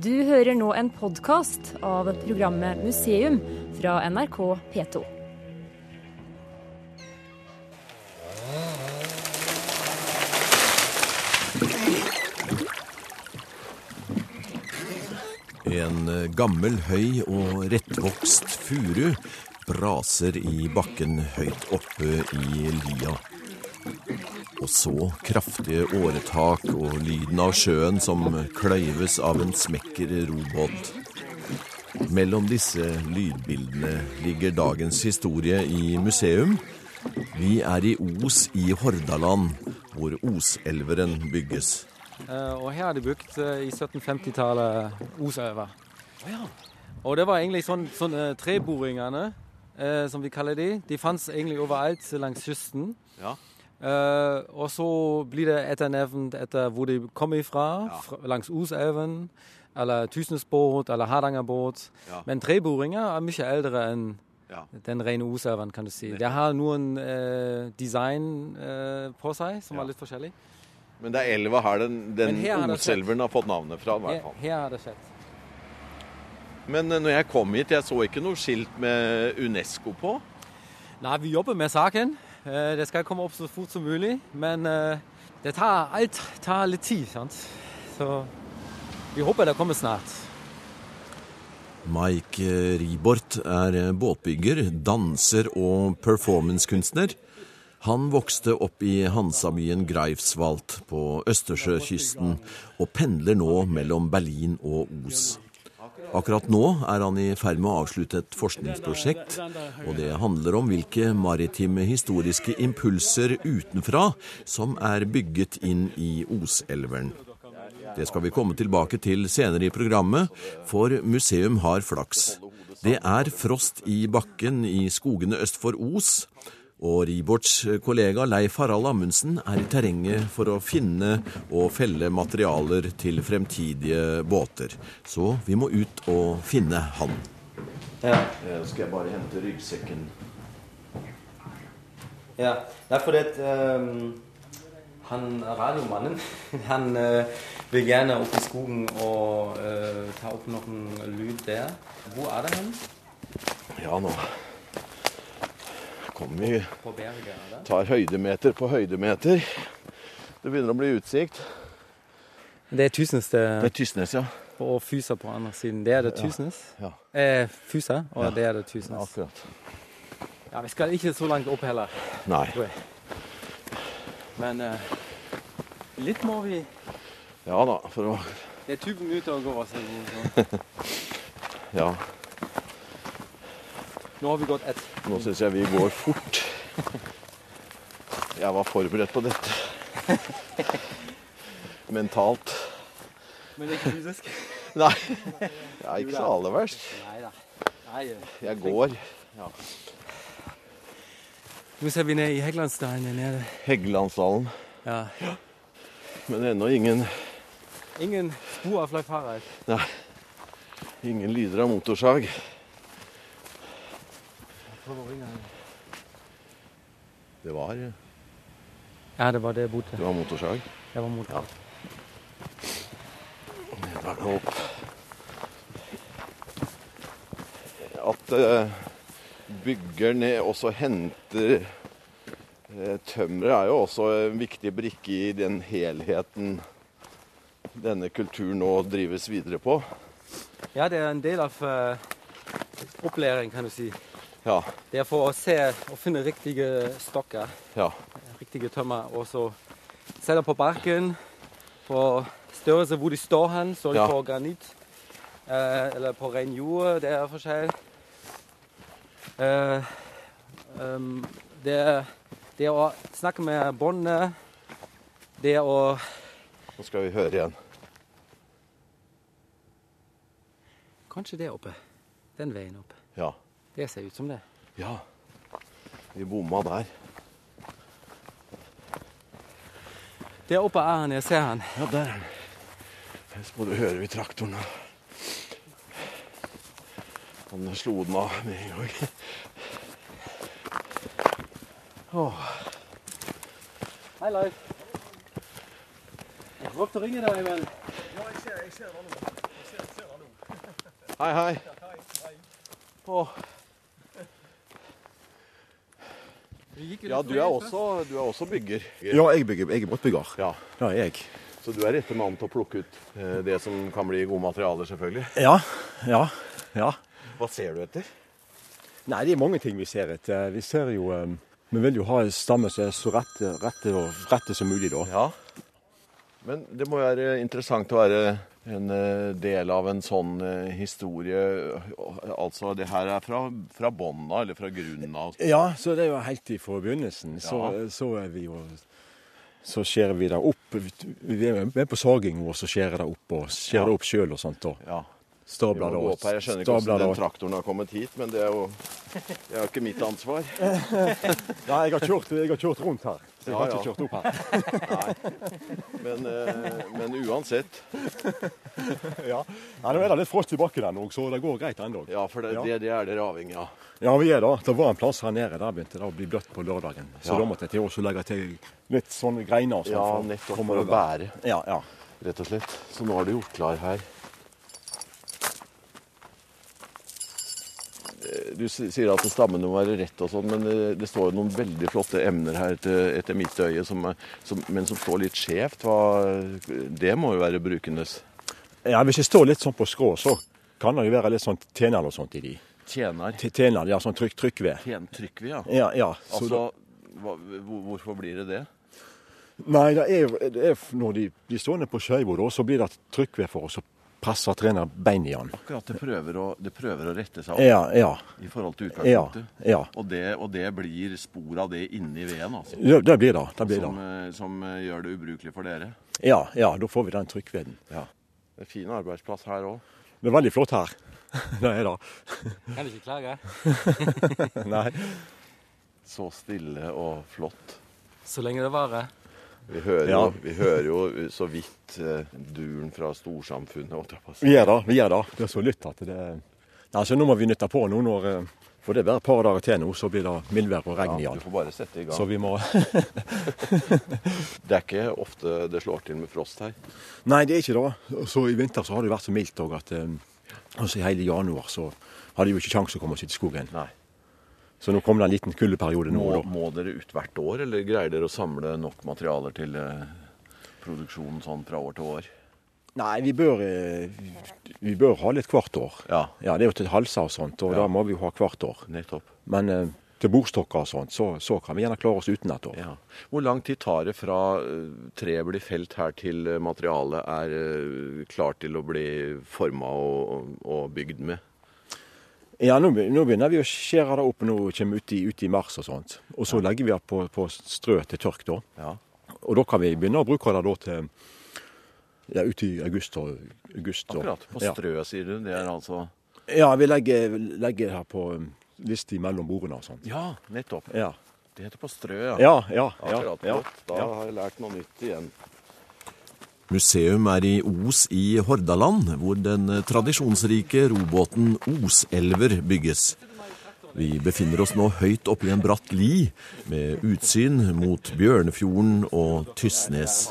Du hører nå en podkast av programmet Museum fra NRK P2. En eh, gammel, høy og rettvokst furu braser i bakken høyt oppe i lia. Og så kraftige åretak og lyden av sjøen som kløyves av en smekker robåt. Mellom disse lydbildene ligger dagens historie i museum. Vi er i Os i Hordaland, hvor Oselveren bygges. Eh, og her er det bygd eh, i 1750-tallet Oselva. Og det var egentlig sånn, treboringene, eh, som vi kaller de. De fantes egentlig overalt langs kysten. Ja. Eh, og så blir det etternevnt etter hvor de kommer fra- Langs Oselven, eller Tysnesbåt, eller Hardangerbåt. Ja. Men treboringer er mye eldre enn Ja. den rene Oselven, kan du si. Det har noen uh, design uh, på seg som Ja. var litt forskjellig. Men det er elva her den, den her. Oselveren har fått navnet fra. i hvert Her, fall. her har det skjedd. Men når jeg kom hit, jeg så ikke noe skilt med Unesco på. Nei, vi jobber med saken. Eh, Det skal komme opp så fort som mulig. Men eh, det tar, alt tar litt tid. sant? Så vi håper det kommer snart. Mike Ribort er båtbygger, danser og performancekunstner. Han vokste opp i Hansabyen Greifswald på Østersjøkysten, og pendler nå mellom Berlin og Os. Akkurat nå er han i ferd med å avslutte et forskningsprosjekt, og det handler om hvilke maritime historiske impulser utenfra som er bygget inn i Oselveren. Det skal vi komme tilbake til senere i programmet, for museum har flaks. Det er frost i bakken i skogene øst for Os, og Riborts kollega Leif Harald Amundsen er i terrenget for å finne og felle materialer til fremtidige båter. Så vi må ut og finne han. Ja. Skal jeg bare hente ryggsekken? ja. Det er fordi at um, han radiomannen han uh, vil gjerne opp i skogen og uh, ta opp noen lyd der. Hvor er det hen? Ja, nå kommer vi På berget? det? Tar høydemeter på høydemeter. Det begynner å bli utsikt. Det er Tysnes det, Det er Tysnes, ja. og Fusa på andre siden. Det er det Tysnes. Ja, Eh, Fusa, og Ja. det er det Tysnes. akkurat. Ja, Vi skal ikke så langt opp heller, Nei. Men eh, litt må vi Ja da, for å Det er 20 minutter å gå. Så, så. Ja. Nå har vi gått ett. Nå syns jeg vi går fort. Jeg var forberedt på dette. Mentalt. Men det er ikke fysisk. Nei. Jeg er ikke så aller verst. Nei. Nei, Jeg går. Nå ser vi ned i Heggelandsdalen der nede. Heggelandsdalen. Ja. Men ennå ingen, Ingen spor av Leif Harald. ingen lyder av motorsag. Prøv å ringe. Det var, Ja, det var det jeg bodde. det var motorsag. Det var motorsag. Ja. Da er det opp. At eh, byggerne også henter eh, tømmeret, er jo også en viktig brikke i den helheten denne kulturen nå drives videre på. Ja, det er en del av uh, opplæring, kan du si. Ja, Det er for å se og finne riktige stokker, ja, riktige tømmer, og så sette på barken på størrelse hvor de står hen. Står de Ja. på granitt eh, eller på ren jord? Det er forskjell. Eh, um, det, er, det er å snakke med båndene. Det er å nå skal vi høre igjen. Kanskje det oppe. Den veien opp. Ja, Det ser ut som det. ja. Vi bomma der. Der oppe er han. Jeg ser han. Ja, der er han. Så må du høre vi traktoren. Han slo den av med en gang. Hei, Leif. Jeg prøvde å ringe deg, men Ja, jeg ser det nå. Hei, hei. Ja, du er, også, du er også bygger. Ja, jeg, bygger, jeg er båtbygger. Ja, Det er jeg. Så du er rette mann til å plukke ut eh, det som kan bli gode materialer, selvfølgelig. Ja, ja, ja. Hva ser du etter? Nei, det er mange ting vi ser etter. Vi ser jo eh, Vi vil jo ha en stamme som er så rette, rette, og, rette som mulig, da. Ja. Men det må være interessant å være en eh, del av en sånn eh, historie. Altså, det her er fra, fra bånn eller fra grunnen av. Ja, så det er jo helt i begynnelsen. Så, Ja. så er vi jo Så skjærer vi det opp. Vi er med på saging og så skjærer det opp og skjærer det opp sjøl og sånt. da. Ja. Stabler det opp. Jeg skjønner ikke hvordan den traktoren har kommet hit, men det er jo det er ikke mitt ansvar. Nei, jeg har kjørt, jeg har kjørt rundt her. Så jeg har ikke kjørt opp her. Men, eh, men uansett. Ja. Nei, Nå er det litt frost i bakken ennå, så det går greit ennå. Ja, for det, det, det er dere avhengig av. Ja, vi er da. Det var en plass her nede. Der begynte det å bli bløtt på lørdagen. Så Ja. da måtte jeg til også legge til litt sånne greiner. sånn Ja, nettopp for å bære, Ja, ja. rett og slett. Så nå er du gjort klar her. Du sier at stammen må være rett og sånn, men det står jo noen veldig flotte emner her etter, etter mitt øye, som, er- som, men som står litt skjevt. Det må jo være brukendes. ja, Hvis jeg står litt sånn på skrå, så kan det jo være litt sånn tjener og sånt i de. Tjener. Tjener, ja, sånn trykk, trykkved. Tjen, trykker vi, ja. Ja, ja. Så da, Altså, hva, hvorfor blir det det? nei, det er, det er når de blir stående på skeiva, så blir det trykkved for oss presse trener bein i den. Akkurat det prøver å, det prøver å rette seg opp Ja, ja. i forhold til utgangspunktet. ja. Og, det, og det blir spor av det inni veden, altså. Det, det blir det. det, blir Som, eh, som eh, gjør det ubrukelig for dere. Ja, ja, da får vi den trykkveden. Ja. Det er fin arbeidsplass her òg. Det er veldig flott her. det er det. Kan du ikke klage? Nei. Så stille og flott. Så lenge det varer. Vi hører, Ja. jo, vi hører jo så vidt eh, duren fra storsamfunnet. Vi gjør det. vi gjør det. Det er så lytt at det Nei, så Nå må vi nytte på nå når eh, For det er bare et par dager til nå, så blir det mildvær og regn Ja, igjen. du får bare sette i gang. Så vi må Det er ikke ofte det slår til med frost her. Nei, det er ikke det. Så i vinter så har det vært så mildt òg at eh, altså i hele januar så hadde de jo ikke kjangs å komme ut i skogen. Nei. Så nå kommer det en liten kuldeperiode nå. Og da. må dere ut hvert år, eller greier dere å samle nok materialer til eh, produksjonen sånn fra år til år? Nei, vi bør, eh, vi bør ha litt hvert år. Ja, Ja, Det er jo til halser og sånt, og Ja. da må vi jo ha hvert år. nettopp. Men eh, til bordstokker og sånt, så, så kan vi gjerne klare oss uten et år. Ja. Hvor lang tid tar det fra treet blir felt her til materialet er klart til å bli forma og, og bygd med? Ja, nå, nå begynner vi å skjære det opp nå kommer ut i, ut i mars og sånt. Og så legger vi det på, på strø til tørk da. Ja. Og da kan vi begynne å bruke det da til ja, ut i august og august. Akkurat. På ja. sier du. Det er altså Ja, vi legger, legger her på um, liste mellom bordene og sånt. Ja, nettopp. Ja, Det heter på strø, ja. ja, ja. ja, Akkurat. ja. Da har jeg lært noe nytt igjen. Museum er i Os i Hordaland, hvor den tradisjonsrike robåten Oselver bygges. Vi befinner oss nå høyt oppe i en bratt li, med utsyn mot Bjørnefjorden og Tysnes.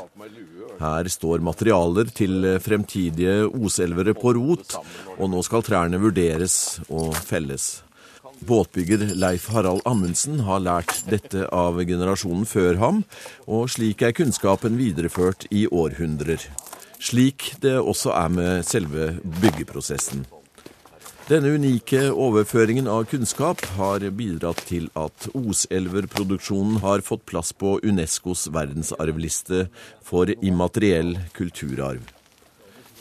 Her står materialer til fremtidige oselvere på rot, og nå skal trærne vurderes og felles. Båtbygger Leif Harald Amundsen har lært dette av generasjonen før ham, og slik er kunnskapen videreført i århundrer. Slik det også er med selve byggeprosessen. Denne unike overføringen av kunnskap har bidratt til at Oselver-produksjonen har fått plass på Unescos verdensarvliste for immateriell kulturarv.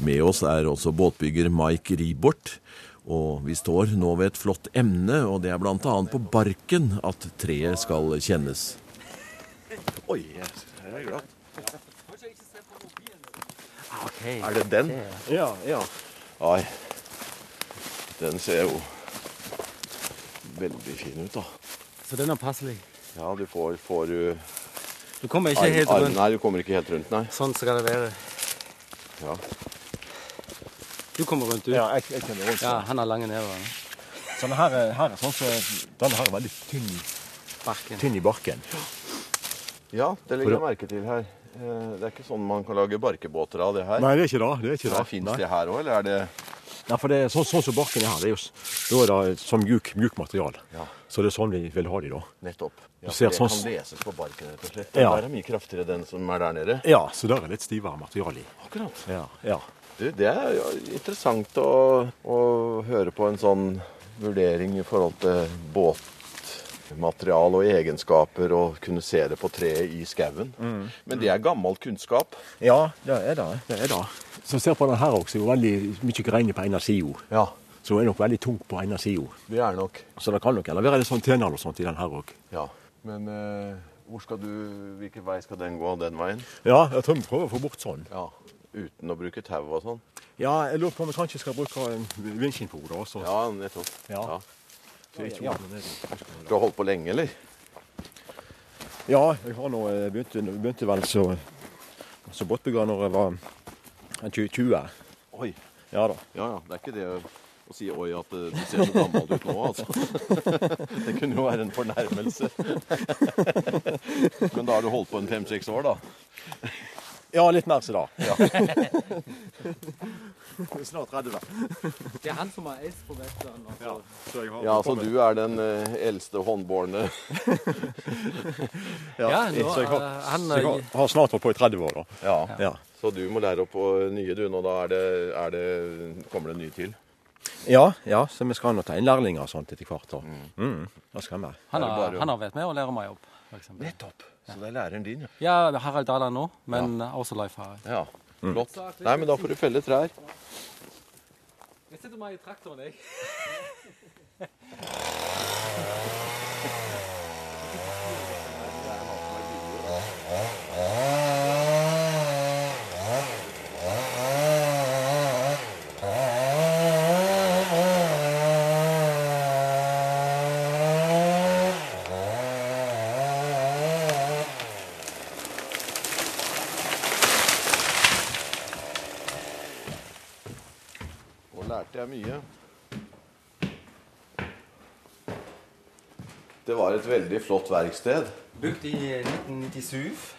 Med oss er også båtbygger Mike Ribort, og vi står nå ved et flott emne, og det er bl.a. på barken at treet skal kjennes. Oi, her er glad. Er det den? ja, ja. Oi, den ser jo veldig fin ut, da. Så den er passelig. Ja, du får, får du Du kommer ikke helt rundt. Nei, du kommer ikke helt rundt, nei. Sånn skal det være. Ja. Du kommer rundt, du. ja jeg, jeg kommer rundt. Ja, han har lange never. Sånn her, er- her er sånn så, Denne her er veldig tynn, Barken. tynn i barken. ja, det legger jeg merke til her. Eh, Det er ikke sånn man kan lage barkebåter av det her. Nei, det er ikke det. det, er ikke Nei, det. Fins det her òg, eller er det Ja, for det er sånn, sånn som barken er her, det er jo, da er det som mjuk, mjuk material. Ja. Så det er sånn vi vil ha de da. Nettopp. Ja, ser for det sånn- kan leses på barken, rett og slett. Ja. Der er mye kraftigere, den som er der nede. Ja, så der er litt stivere material i. Akkurat. Ja, ja. Du, det er jo interessant å, å høre på en sånn vurdering i forhold til båtmaterial og egenskaper, og kunne se det på treet i skauen. Men det er gammel kunnskap. Ja, det er det. det er det. Så ser på den her også, det er jo veldig mye greiner på ene sida. Ja, Så det er nok veldig tungt på ene sida. det er nok. Så det kan nok eller være litt sånn tenner og sånt i den her òg. Ja. Men eh, hvor skal du, hvilken vei skal den gå? Den veien? Ja, jeg tror vi prøver å få bort sånn. Ja. Uten å bruke tau og sånn? Ja, jeg lurer på om vi kanskje skal bruke en vindskinnfôr også. Ja, nettopp. Ja. Ja. Så ikke Ja. Du har holdt på lenge, eller? Ja, jeg har nå jeg begynte, begynte vel så, så båtbygger når jeg var 20. 20. Oi. Ja da. Ja, ja. Det er ikke det å, å si oi at eh, du ser så gammel ut nå, altså. det kunne jo være en fornærmelse. Men da har du holdt på en fem-seks år, da? Ja, litt mer som da. Ja. Snart 30. Det er han som er eldst på Vestland. Ja, så jeg har Ja, så du er den eh, eldste håndbårne Ja, nå, så jeg har, eh, han, så jeg har, eh, har snart holdt på i 30 år, da. Ja. Ja. Så du må lære opp nye, du. Nå da er det, er det, kommer det nye til. Ja, ja, så vi skal nå ta inn lærlinger og sånt etter hvert. Mm. Mm. Det skal vi. Han har, han har vært med å lære meg opp. Nettopp. Så det er læreren din, ja. ja, Harald Daland nå, men også Leif Harald. Ja, Flott. Nei, men da får du felle trær. Jeg setter meg i traktoren, jeg. Og lærte jeg mye. Det var et veldig flott verksted. Brukt i 1997.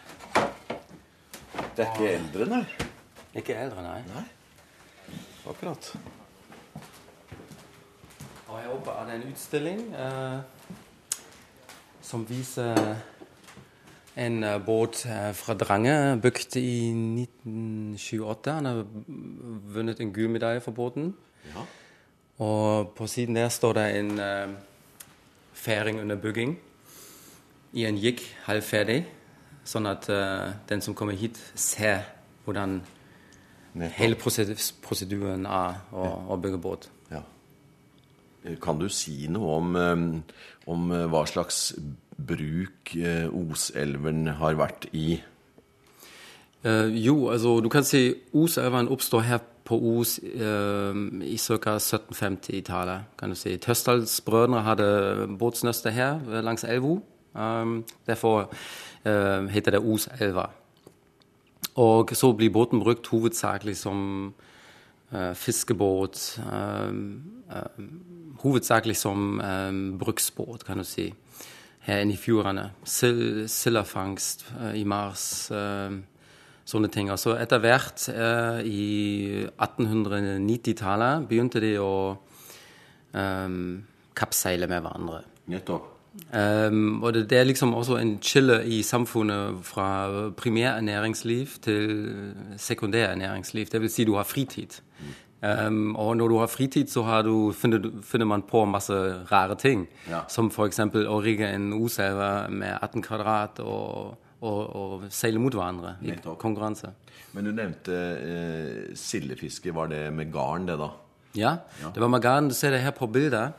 Det er ikke eldre, nei. Ikke eldre, nei. Akkurat. Og her oppe er det en utstilling eh, som viser en eh, båt eh, fra Drange, bygd i 1928. Han har vunnet en gullmedalje for båten. Ja. Og på siden der står det en uh, færing under bygging i en jigg, halvferdig. Sånn at uh, den som kommer hit, ser hvordan hele prosedyr- prosedyren er å, å bygge båt. Ja. Kan du si noe om, eh, om eh, hva slags bruk eh, Oselven har vært i? Uh, jo, altså du kan si Oselven oppstår her på Os eh, i ca. 1750-tallet. kan du si. Tøsdalsbrødrene hadde båtsnøste her eh, langs elva. Um, derfor eh, heter det Oselva. Og så blir båten brukt hovedsakelig som eh, fiskebåt. hovedsakelig som bruksbåt, kan du si, her inne i fjordene. Sildefangst eh, i mars. Sånne ting. Og så etter hvert, eh, i 1890-tallet, begynte de å eh, kappseile med hverandre. Nettopp. Um, og det, det er liksom også en skille i samfunnet fra primærernæringsliv til sekundærernæringsliv. Det vil si du har fritid. Um, og når du har fritid, så har du, finner, finner man på masse rare ting. Ja. Som f.eks. å rigge en oselve med 18 kvadrat og, og, og seile mot hverandre i Nettopp. konkurranse. Men du nevnte eh, sildefiske. Var det med garn, det, da? Ja, det var med garn. Du ser det her på bildet.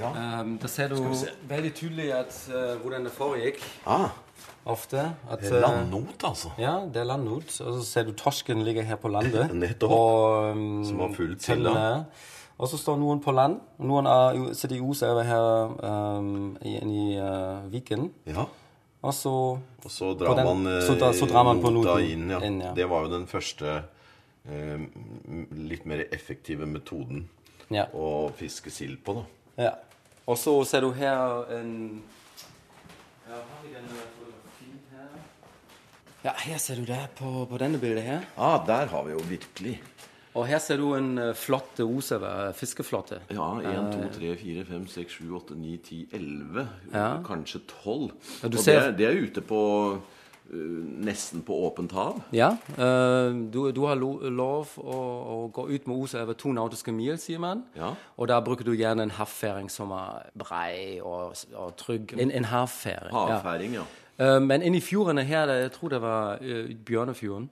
Um, da ser du veldig tydelig at, uh, hvordan det foregikk. Ah, Ofte. At, det er uh, landnot, altså. Ja, det er landnot. Og så ser du torsken ligger her på landet. Nettopp. Og, um, Som har fulgt tennene. silda. Og så står noen på land. Noen er, sitter i Oselva her um, i, i uh, Viken. Ja. Og så Og så drar den- man eh, så da- så drar man på nota inn. Ja. inn, ja. Det var jo den første eh, litt mer effektive metoden Ja. å fiske sild på, da. ja. Og så ser du her en ja, har vi den fotografien her? Ja, her ser du det på, på denne bildet her. Ah, der har vi jo virkelig Og her ser du en uh, flott osever, fiskeflåte. Ja, 1, 2, 3, 4, 5, 6, 7, 8, 9, 10, 11. Ja. Kanskje 12. Ja, og ser- det, er- det er ute på øh, nesten på åpent hav. Ja, eh, du, du har lo, lov å, å gå ut med Oselva to nautiske mil, sier man. Ja. Og da bruker du gjerne en havfæring som er brei og, og trygg. En, en havfæring. ja. Havfæring, ja. Eh, men inni fjordene her, jeg tror det var Bjørnefjorden,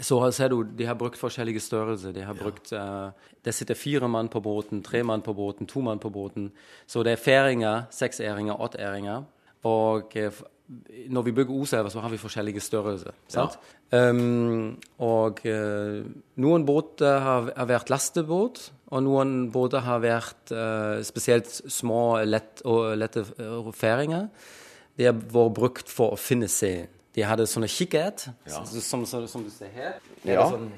så ser du de har brukt forskjellige størrelser. De har brukt, uh, Det sitter fire mann på båten, tre mann på båten, to mann på båten. Så det er færinger, seksæringer, åtteæringer. Og eh, f- når vi bygger Oselva, så har vi forskjellige størrelser. Ja. Um, og uh, noen båter har, har vært lastebåt, og noen båter har vært eh, spesielt små lett, og lette eh, færinger. De har vært brukt for å finne selen. De hadde sånne kikkert, som, som, som du ser her. Det Ja. sånn.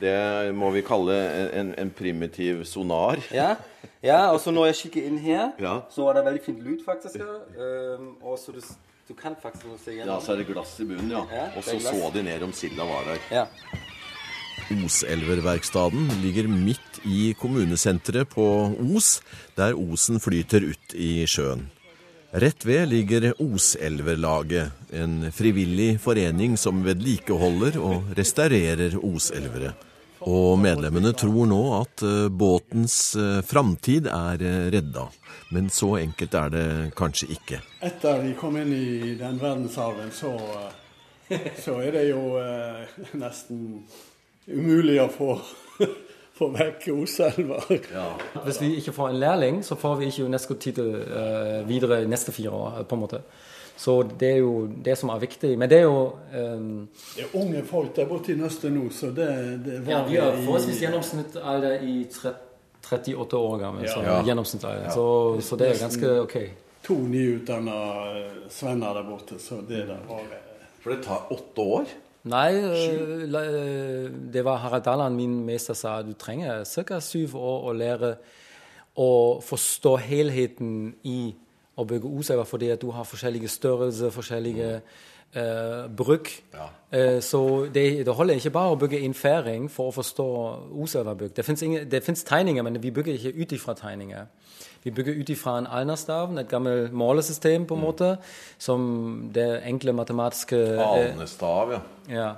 Det må vi kalle en, en primitiv sonar. Ja. ja, og så når jeg kikker inn her, Ja. så er det veldig fint lyd, faktisk. Um, og så du, du kan faktisk se gjennom. Ja, så er det glass i bunnen, ja. Ja, Og så så de ned om silda var der. Ja. Oselververkstaden ligger midt i kommunesenteret på Os, der Osen flyter ut i sjøen. Rett ved ligger Oselverlaget, en frivillig forening som vedlikeholder og restaurerer oselvere. Og medlemmene tror nå at eh, båtens eh, framtid er eh, redda. Men så enkelt er det kanskje ikke. Etter vi kom inn i den verdensarven, så, så er det jo nesten umulig å få, få vekk Oselva. Hvis vi ikke får en lærling, så får vi ikke UNESCO-tittel uh, videre i neste fire år. på en måte. Så det er jo det som er viktig. Men det er jo um, Det er unge folk der borte i Nøste nå, så det, det var Ja, vi har forholdsvis gjennomsnittsalder i 38 år gammel. Så, Ja. gjennomsnittsalder. Så, så det er ganske OK. To nyutdanna svenner der borte, så det der var eh, For det tar åtte år? Nei, øh, øh, det var Harald Dalland, min mester, sa du trenger ca. syv år å lære å forstå helheten i å bygge osever, fordi at du har forskjellige størrelser, forskjellige øh, bruk. Ja. Eh, så det, det holder ikke bare å bygge en færing for å forstå oselverbygg. Det fins tegninger, men vi bygger ikke ut ifra tegninger. Vi bygger ut ifra en alnerstav, et gammelt målesystem, på en måte, som det enkle matematiske eh, Alnestav, ja. ja.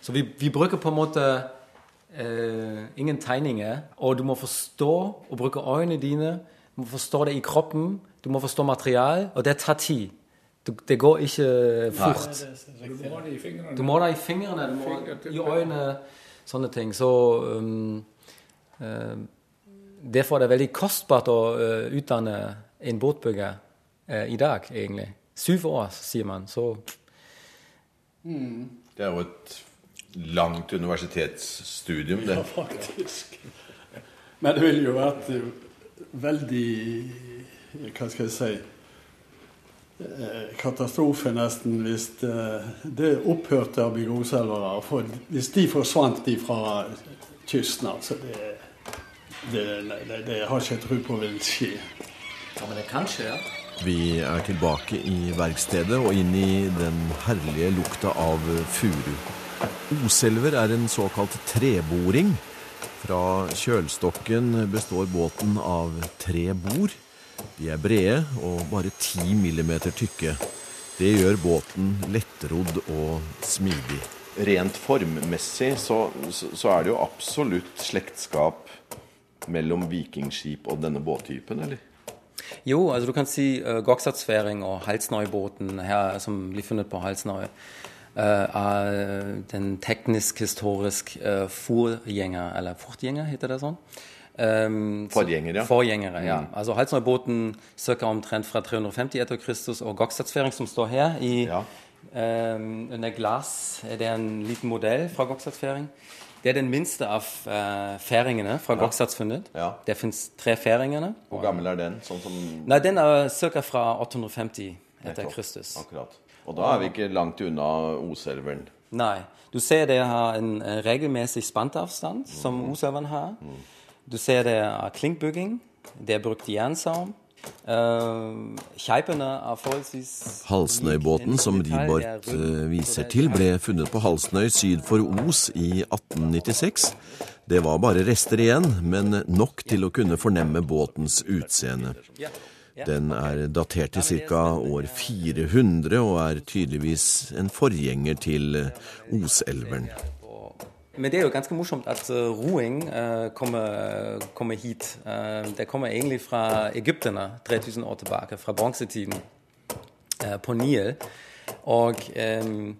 Så vi, vi bruker på en måte eh, ingen tegninger, og du må forstå og bruke øynene dine. Du må forstå det i kroppen, du må forstå material, og det tar tid. Du, det går ikke fort. Du må det i fingrene. Du må det i fingrene, du må i øynene, sånne ting. Så um, eh, Derfor er det veldig kostbart å eh, utdanne en båtbygger eh, i dag, egentlig. Syv år, sier man. Så Det er jo et langt universitetsstudium, det. Ja, faktisk. Men det ville jo vært eh, veldig Hva skal jeg si Katastrofe, nesten, hvis det, opphørte å bygge Oselvere. Hvis de forsvant ifra fra kysten, altså det, det, det, det har ikke jeg tro på vil skje. ja, men det kan skje. Ja. Vi er tilbake i verkstedet og inn i den herlige lukta av furu. Oselver er en såkalt treboring. Fra kjølstokken består båten av tre bord. De er brede og bare 10 millimeter tykke. Det gjør båten lettrodd og smidig. Rent formmessig så, så, så er det jo absolutt slektskap mellom vikingskip og denne båttypen, eller? Jo, altså du kan si uh, Goksatsfæring og Halsnøybåten her, som blir funnet på Halsnøy, uh, er den teknisk-historisk uh, forgjenger, eller fortgjenger, heter det sånn? Um, så- Forgjenger, ja. Forgjengere, ja. Altså Halsnøybåten ca. omtrent fra 350 etter Kristus, og Goksatsfæring, som står her i Ja. um, under glass, er det en liten modell fra Gokstadtsfæring. Det er den minste av uh, færingene fra Goksatsfunnet. Ja. Det fins tre færingene. Hvor gammel er den? Sånn som Nei, den er ca. fra 850 etter Kristus. Akkurat. Og da er vi ikke langt unna Oselveren. Nei. Du ser det har en eh, regelmessig spantavstand, som Oselven har. Du ser det er klinkbygging. Det er brukt jernsaum. Forholdsvis Halsnøybåten som Ribort eh, viser til, ble funnet på Halsnøy syd for Os i 1896. Det var bare rester igjen, men nok til å kunne fornemme båtens utseende. Den er datert til ca. år 400 og er tydeligvis en forgjenger til Oselveren. Men det er jo ganske morsomt at uh, roing uh, kommer, kommer, hit. Uh, det kommer egentlig fra egypterne 3000 år tilbake, fra bronsetiden på Nil. Og um,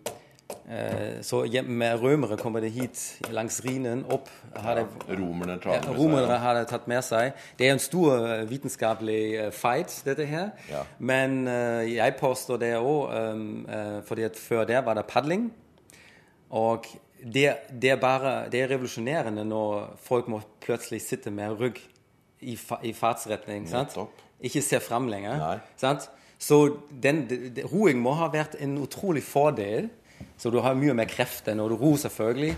så med rømere kommer det hit langs Rhinen opp. Det, romerne, ja, romerne har det tatt med seg. Det er en stor vitenskapelig fight, dette her. Ja. Men jeg påstår det òg, um, fordi at før det var det padling. Og det, det, er bare, det er revolusjonerende når folk må plutselig sitte med rygg i, fa, i fartsretning. Ikke se fram lenger. Så den, de, roing må ha vært en utrolig fordel. Så du har mye mer krefter når du ror, selvfølgelig.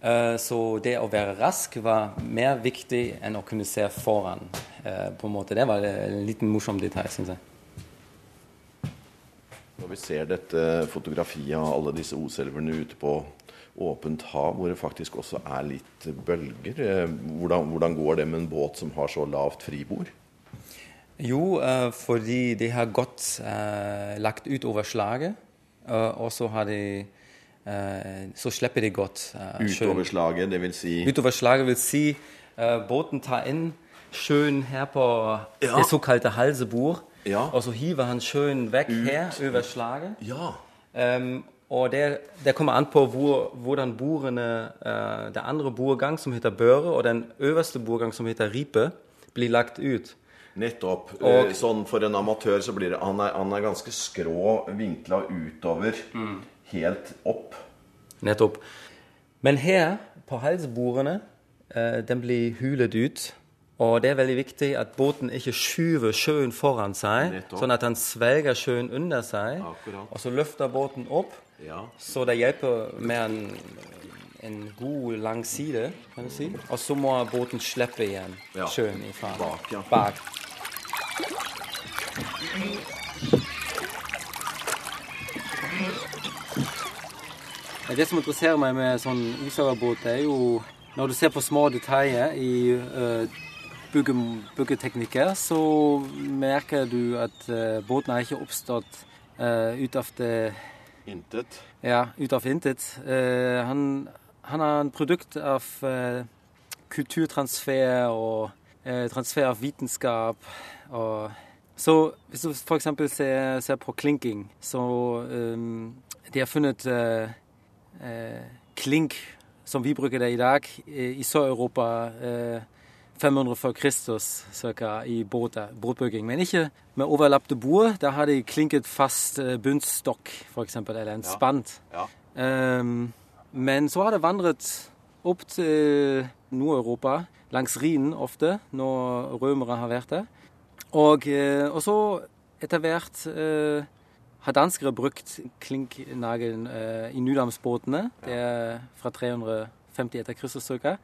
Uh, så det å være rask var mer viktig enn å kunne se foran. Uh, på en måte. Det var en liten morsom detalj, syns jeg. Når vi ser dette fotografiet av alle disse oselverne ute på åpent hav, hvor det faktisk også er litt bølger. Eh, hvordan, hvordan går det med en båt som har så lavt fribord? Jo, uh, fordi de har gått uh, lagt ut over slaget. Og så har de Så slipper de godt. utover slaget, det vil si Utover slaget vil si båten tar inn sjøen her på ja. det såkalte halsebord. Ja. Og så hiver han sjøen vekk ut. her over slaget. Ja. Um, og det, det, kommer an på hvor, hvordan bordene uh, Det andre bordgang, som heter børe, og den øverste bordgang, som heter ripe, blir lagt ut. Nettopp. Og, sånn For en amatør så blir det Han er, han er ganske skrå vinkla utover. Mm. Helt opp. Nettopp. Men her, på halsbordene, uh, den blir hulet ut. Og det er veldig viktig at båten ikke skyver sjøen foran seg, Nettopp. sånn at han svelger sjøen under seg. Akkurat. Og så løfter båten opp ja. Så det hjelper med en, en god lang side, kan du si. Og så må båten slippe igjen ja. sjøen ifra. Bak, ja. Bak. Det som interesserer meg med sånn usagerbåt, er jo når du ser på små detaljer i uh, byggeteknikker, så merker du at uh, båten har ikke oppstått uh, ut av det Intet? Ja, ut av intet. Uh, han, han er en produkt av uh, kulturtransfer og uh, transfer av vitenskap. Og, så hvis du f.eks. Ser, ser på klinking, så um, De har funnet klink, som vi bruker det i dag, i Sør-Europa 500 før Kristus cirka, i båtbygging. Men ikke med overlappede bord. Der har de klinket fast eh, bunnstokk, f.eks., eller en spant. Ja. Ja. Um, men så har det vandret opp til Nord-Europa, langs Rhinen ofte, når rømere har vært der. Og, eh, og så etter hvert uh, har danskere brukt klinknagelen uh, i Nydamsbåtene. Det er fra 350 etter Kristus cirka.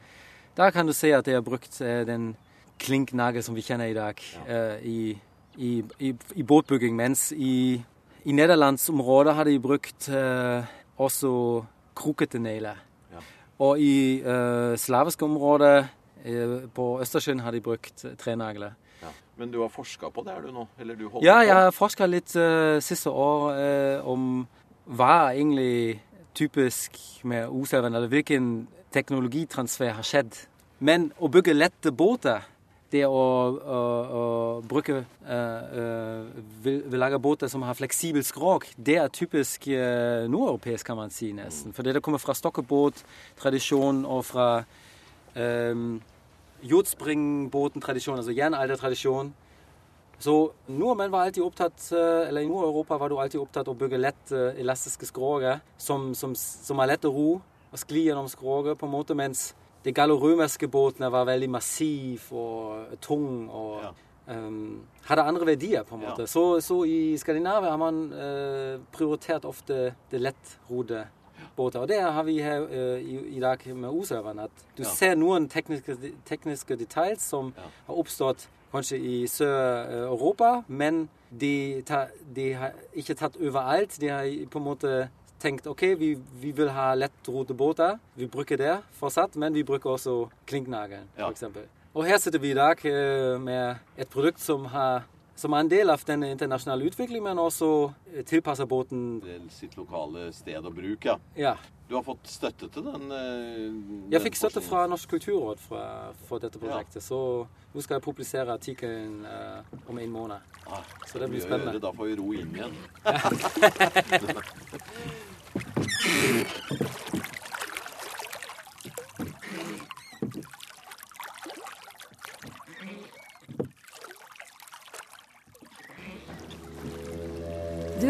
Der kan du se at de har brukt eh, den klinknagel som vi kjenner i dag, ja. Eh, i, i, i, i, båtbygging. Mens i, i nederlandsområdet har de brukt uh, også krokete negler. Ja. Og i uh, slaviske områder uh, på Østersjøen har de brukt trenagler. Ja. Men du har forska på det, er du nå? Eller du ja, jeg har forska litt uh, siste år om hva egentlig typisk med Oselven, eller hvilken teknologitransfer har skjedd. Men å bygge lette båter, det å, å, å bruke uh, uh, lage båter som har fleksibel skrog, det er typisk uh, nordeuropeisk, kan man si nesten. For det kommer fra stokkebåttradisjonen og fra um, jordspringbåten-tradisjon, altså jernaldertradisjonen. Så nordmenn var alltid opptatt, eller I Nord-Europa var du alltid opptatt av å bygge lette, elastiske skroger som, som, som er lett å ro og skli gjennom skroget, på en måte, mens de galloromerske båtene var veldig massiv og tung og ja. um, hadde andre verdier, på en måte. Ja. Så, så, i Skandinavia har man uh, prioritert ofte det lettrodde båter. Og det har vi her uh, i, i, dag med Osøveren. At du ja. ser noen tekniske, tekniske detaljer som har oppstått kanskje i Sør-Europa, men de, ta, de, har ikke tatt overalt. De har på en måte tenkt ok, vi, vi vil ha lettrodde båter. Vi bruker det fortsatt, men vi bruker også klinknagel, Ja. f.eks. Og her sitter vi i dag eh, med et produkt som, har, som er en del av den internasjonale utviklingen, men også eh, tilpasser båten Til sitt lokale sted og bruk, ja. Ja. Du har fått støtte til den? eh, Jeg fikk støtte fra Norsk kulturråd fra, for dette prosjektet, så nå skal jeg publisere artikkelen uh, om en måned. Ah, Så det blir spennende. gjøre, Da får vi ro inn igjen.